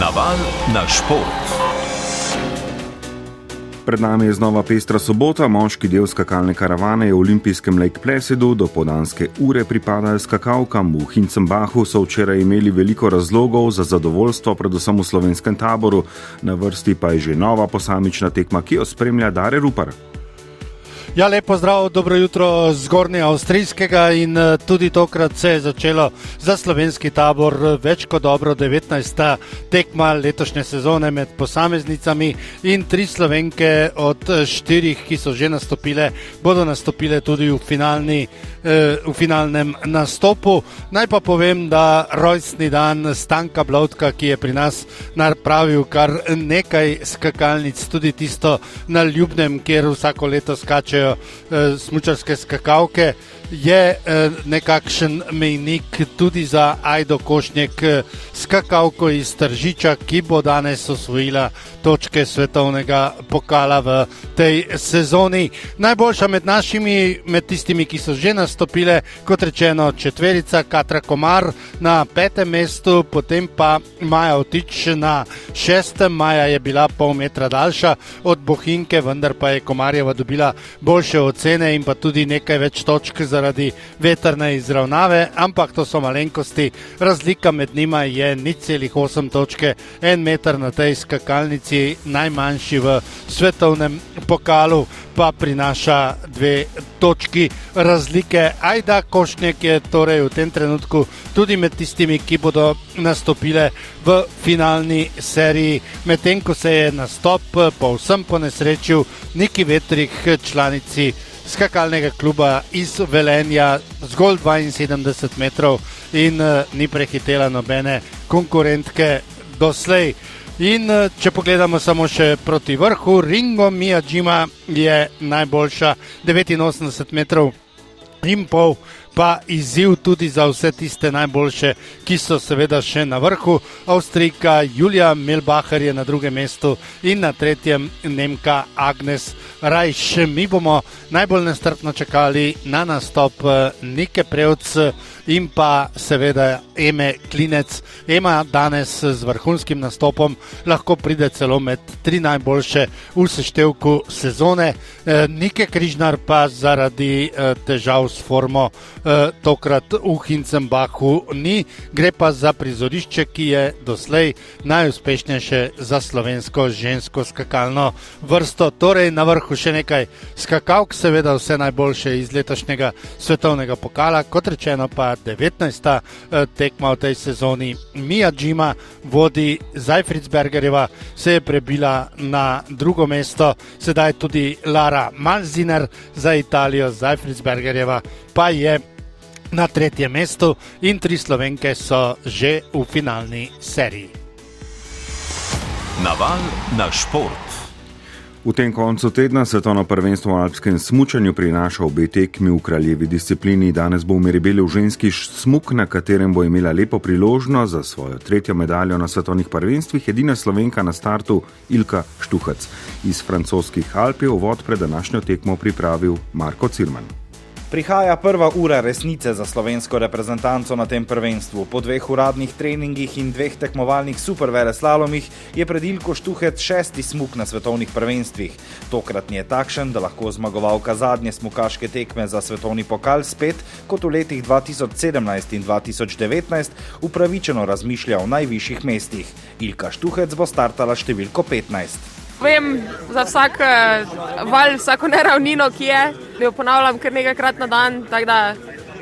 Naval na šport. Pred nami je znova pestra sobota, moški del skakalne karavane je v olimpijskem Lake Placidu, do podanske ure pripadajo skakalkam. V Hincembahu so včeraj imeli veliko razlogov za zadovoljstvo, predvsem v slovenskem taboru, na vrsti pa je že nova posamična tekma, ki jo spremlja Dare Rupar. Ja, lepo zdrav, dobro jutro z Gornjega Avstrijskega in eh, tudi tokrat se je začelo za slovenski tabor več kot dobro 19. tekma letošnje sezone med posameznicami in tri slovenke od eh, štirih, ki so že nastopile, bodo nastopile tudi v, finalni, eh, v finalnem nastopu. Naj pa povem, da rojstni dan Stanka Blautka, ki je pri nas napravil kar nekaj skakalnic, tudi tisto na Ljubnem, kjer vsako leto skačejo uh, smočarske skakavke, je uh, nekakšen mejnik tudi za Aido Košnjek, uh, skakavko iz Tržiča, ki bo danes osvojila točke svetovnega pokala v tej sezoni. Najboljša med našimi, med tistimi, ki so že nastopile, kot rečeno, četverica Katra Komar na petem mestu, potem pa Maja Otič na šestem. Maja je bila pol metra daljša od Bohinke, vendar pa je Komarjeva dobila boljše ocene in pa tudi nekaj več točk zaradi veterne izravnave, ampak to so malenkosti. Razlika med njima je nič celih 8 točke, en meter na tej skakalnici najmanjši v svetovnem pokalu, pa prinaša dve točki razlike. Ajda Košnjek je torej v tem trenutku tudi med tistimi, ki bodo nastopile v finalni seriji, medtem ko se je nastop povsem po nesreču neki vetrih članici. Skakalnega kluba iz Velenja, zgolj 72 metrov, in uh, ni prehitela nobene konkurentke doslej. In eh, če pogledamo samo še proti vrhu, Ringo Mijajima je najboljša 89 metrov in pol pa izziv tudi za vse tiste najboljše, ki so seveda še na vrhu. Avstrijka Julija Melbacher je na drugem mestu in na tretjem Nemka Agnes Rajš. Mi bomo najbolj nestrpno čakali na nastop eh, Nike Prevc in pa seveda Eme Klinec. Ema danes z vrhunskim nastopom lahko pride celo med tri najboljše v seštevku sezone. Eh, Nike Križnar pa zaradi eh, težav s formo tokrat v Hincembahu ni, gre pa za prizorišče, ki je doslej najuspešnejše za slovensko žensko skakalno vrsto. Torej, na vrhu še nekaj skakalk, seveda vse najboljše iz letošnjega svetovnega pokala, kot rečeno, pa 19. Eh, tekma v tej sezoni. Mija Džima vodi Zajfridsbergerjeva, se je prebila na drugo mesto, sedaj tudi Lara Malziner za Italijo, Zajfridsbergerjeva pa je na tretjem mestu in tri slovenke so že v finalni seriji. Naval na šport. V tem koncu tedna svetovno prvenstvo v alpskem smučanju prinaša obe tekmi v kraljevi disciplini. Danes bo v Meribeli v ženski smuk, na katerem bo imela lepo priložnost za svojo tretjo medaljo na svetovnih prvenstvih, edina slovenka na startu Ilka Štuhac. Iz francoskih Alp je uvod pred današnjo tekmo pripravil Marko Cirman. Prihaja prva ura resnice za slovensko reprezentanco na tem prvenstvu. Po dveh uradnih treningih in dveh tekmovalnih supervele slalomih je pred Ilko Štuhec šesti smuk na svetovnih prvenstvih. Tokratni je takšen, da lahko zmagovalka zadnje smukaške tekme za svetovni pokal spet, kot v letih 2017 in 2019, upravičeno razmišlja o najvišjih mestih. Ilka Štuhec bo startala številko 15. Vem za vsak val, vsako neravnino, ki je, da jo ponavljam kar nekajkrat na dan. Tako da,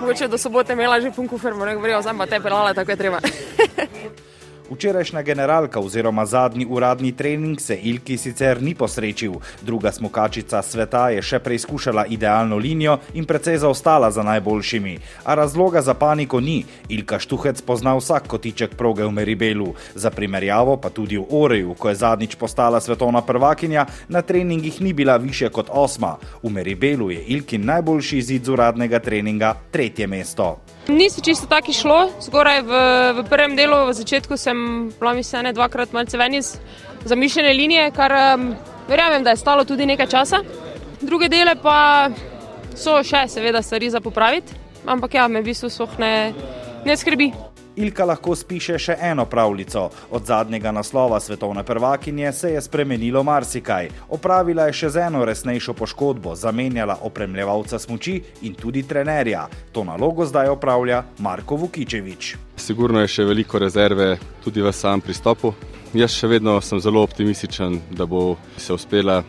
mogoče do sobote imela že pun kufer, ne govorijo, zdaj pa te pelala, tako je treba. Včerajšnja generalka oziroma zadnji uradni trening se Ilki sicer ni posrečil. Druga smokačica sveta je še preizkušala idealno linijo in precej zaostala za najboljšimi. A razloga za paniko ni. Ilka Štuhec pozna vsak kotiček proge v Meribelu. Za primerjavo pa tudi v Oreju, ko je zadnjič postala svetovna prvakinja, na treningih ni bila više kot osma. V Meribelu je Ilkin najboljši izid z uradnega treninga tretje mesto. Nisi čisto tako šlo, zgoraj v, v prvem delu, v začetku sem bila mislim, ne dvakrat malce ven iz zamišljene linije, kar um, verjamem, da je stalo tudi nekaj časa. Druge dele pa so še, seveda, stvari za popraviti, ampak ja, me v bistvu ne, ne skrbi. Ilka lahko spiše še eno pravljico. Od zadnjega naslova svetovne prvakinje se je spremenilo marsikaj. Opravila je še z eno resnejšo poškodbo, zamenjala opremljevalca smoči in tudi trenerja. To nalogo zdaj opravlja Marko Vukičevič. Sigurno je še veliko rezerve tudi v samem pristopu. Jaz še vedno sem zelo optimističen, da bo se uspela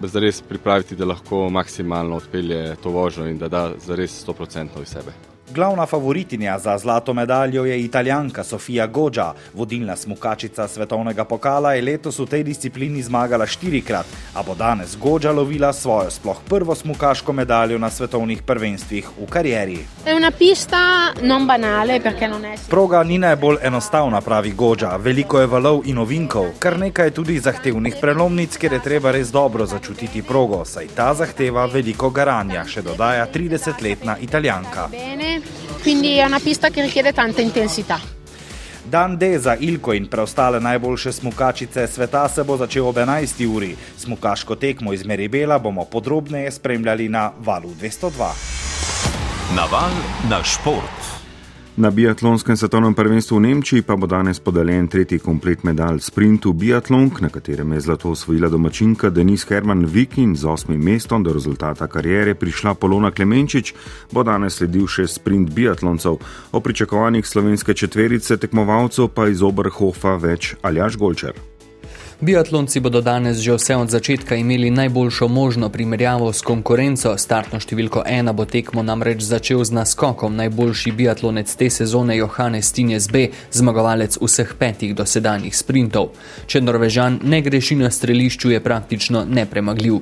zares pripraviti, da lahko maksimalno odpelje to vožnjo in da da zares 100% iz sebe. Glavna favoritinja za zlato medaljo je italijanka Sofija Gođa. Vodilna smukačica svetovnega pokala je letos v tej disciplini zmagala štirikrat, a bo danes Gođa lovila svojo sploh prvo smukaško medaljo na svetovnih prvenstvih v karieri. Proga ni najbolj enostavna, pravi Gođa. Veliko je valov in ovinkov, kar nekaj tudi zahtevnih prelomnic, kjer je treba res dobro začutiti progo, saj ta zahteva veliko garanja, še dodaja 30-letna italijanka. Bene quindi è una pista che richiede tanta intensità. Dan D za Ilko in preostale najboljše smukačice sveta se bo začel ob 11. uri. Smukaško tekmo iz Meribela bomo podrobneje spremljali na valu 202. Naval na šport. Na biatlonskem svetovnem prvenstvu v Nemčiji pa bo danes podeljen tretji komplet medalj sprintu biatlonk, na katerem je zlato osvojila domačinka Denis Herman Vikin z osmim mestom do rezultata karijere prišla Polona Klemenčič, bo danes sledil še sprint biatloncev. O pričakovanjih slovenske četverice tekmovalcev pa iz Oberhofa več Aljaš Golčer. Biatlonci bodo danes že vse od začetka imeli najboljšo možno primerjavo s konkurenco. Startno številko ena bo tekmo namreč začel z naskokom najboljši biatlonec te sezone Johannes Tinjes B, zmagovalec vseh petih dosedanjih sprintov. Če Norvežan ne greši na strelišču, je praktično nepremagljiv.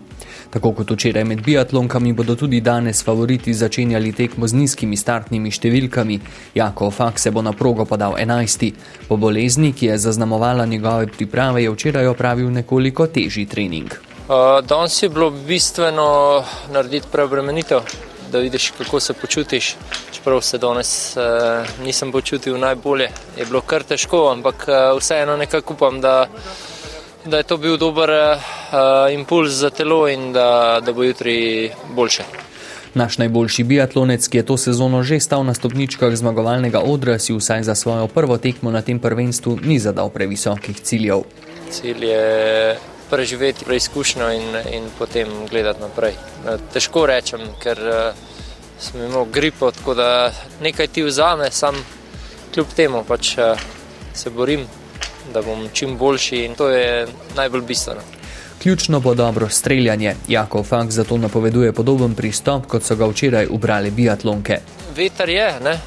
Tako kot včeraj med biatlonkami bodo tudi danes favoriti začenjali tekmo z nizkimi startnimi številkami. Jako Fak se bo na progo podal enajsti. Po bolezni, ki je zaznamovala njegove priprave, je včeraj opravil nekoliko težji trening. Uh, danes je bilo bistveno narediti preobremenitev, da vidiš, kako se počutiš. Čeprav se danes uh, nisem počutil najbolje, je bilo kar težko, ampak uh, vseeno nekako upam, da, da je to bil dober uh, impuls za telo in da, da bo jutri boljše. Naš najboljši biatlonec, ki je to sezono že stal na stopničkah zmagovalnega odra, si vsaj za svojo prvo tekmo na tem prvenstvu ni zadal previsokih ciljev. Cilj je preživeti preizkušnjo in, in potem gledati naprej. Težko rečem, ker sem imel gripo, tako da nekaj ti vzame, sam kljub temu pač se borim, da bom čim boljši in to je najbolj bistveno. Ključno bo dobro streljanje. Jako Fak zato napoveduje podoben pristop, kot so ga včeraj ubrali biatlonke. Veter je, ne?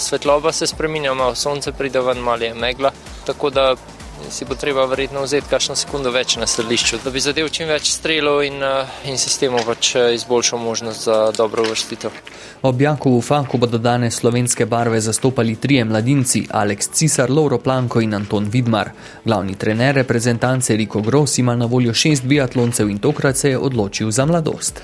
svetloba se spreminja, malo sonce pride ven, malo je megla, tako da si bo treba verjetno vzeti kakšno sekundo več na središču, da bi zadev čim več strelov in, in sistemu pač izboljšal možnost za dobro vrstitev. Ob Jakovu Faku bodo danes slovenske barve zastopali trije mladinci, Aleks Cisar, Lauro Planko in Anton Vidmar. Glavni trener reprezentance Riko Gross ima na voljo šest biatloncev in tokrat se je odločil za mladost.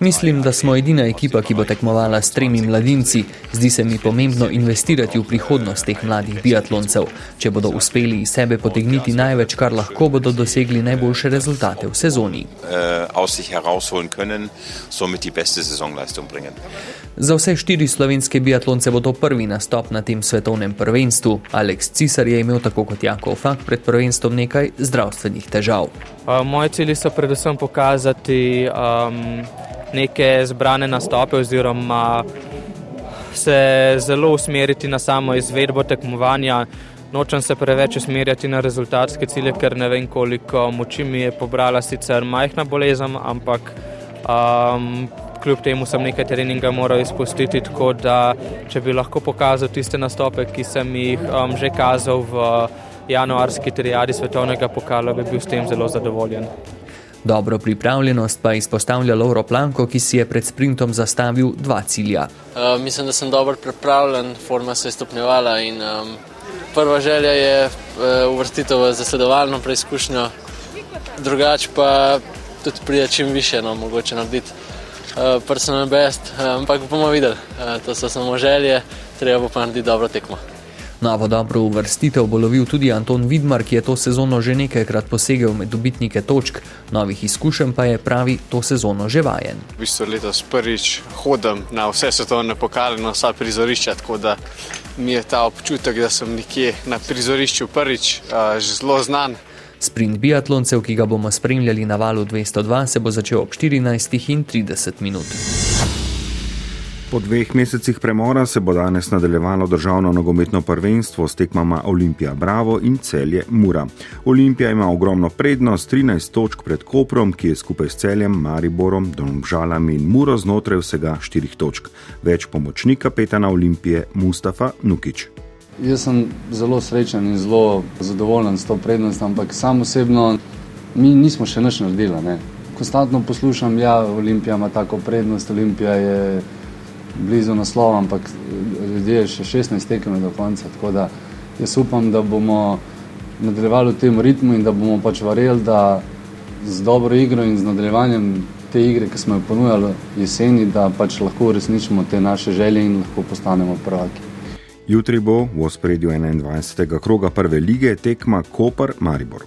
Mislim, da smo edina ekipa, ki bo tekmovala s tremi mladinci. Zdi se mi pomembno investirati v prihodnost teh mladih biatloncev. Če bodo uspeli iz sebe potegniti največ, kar lahko, bodo dosegli najboljše rezultate v sezoni. Za vse štiri slovenske biatlonce bo to prvi nastop na tem svetovnem prvenstvu. Aleks Cisar je imel tako kot Jakov Fak pred prvenstvom nekaj zdravstvenih težav. Uh, moji cilji so predvsem pokazati um, neke zbrane nastope oziroma se zelo usmeriti na samo izvedbo tekmovanja. Nočem se preveč usmerjati na rezultatske cilje, ker ne vem, koliko moči mi je pobrala sicer majhna bolezen, ampak um, kljub temu sem nekaj treninga moral izpustiti, tako da če bi lahko pokazal tiste nastope, ki sem jih um, že kazal v januarski triadi svetovnega pokala, bi bil s tem zelo zadovoljen. Dobro pripravljenost pa izpostavlja Lauro Planko, ki si je pred sprintom zastavil dva cilja. Uh, mislim, da sem dobro pripravljen, forma se je stopnjevala in um, prva želja je uh, uvrstitev v zasledovalno preizkušnjo, drugače pa tudi pride čim više, no, mogoče narediti uh, personal best, uh, ampak bomo videli, uh, to so samo želje, treba pa narediti dobro tekmo. Novo dobro uvrstitev bo lovil tudi Anton Vidmar, ki je to sezono že nekajkrat posegel med dobitnike točk, novih izkušenj pa je pravi to sezono že vajen. V bistvu letos prvič hodim na vse svetovne pokale, na vsa prizorišča, tako da mi je ta občutek, da sem nekje na prizorišču prvič, že zelo znan. Sprint biatloncev, ki ga bomo spremljali na valu 202, se bo začel ob 14.30 minut. Po dveh mesecih premora se bo danes nadaljevalo državno nogometno prvenstvo s tekmama Olimpija Bravo in celje Mura. Olimpija ima ogromno prednost, 13 točk pred Koprom, ki je skupaj s celjem, Mariborom, Domžalami in Muro znotraj vsega 4 točk. Več pomočnik kapetana Olimpije Mustafa Nukič. Jaz sem zelo srečen in zelo zadovoljen s to prednostjo, ampak sam osebno mi nismo še nič naredili. Ne. Konstantno poslušam, da ja, Olimpija ima tako prednost, Olimpija je blizu naslova, ampak ljudje še 16 tekem do konca. Tako da jaz upam, da bomo nadaljevali v tem ritmu in da bomo pač vareli, da z dobro igro in z nadaljevanjem te igre, ki smo jo ponujali jeseni, da pač lahko uresničimo te naše želje in lahko postanemo prvaki. Jutri bo v ospredju 21. kroga prve lige tekma Koper Maribor.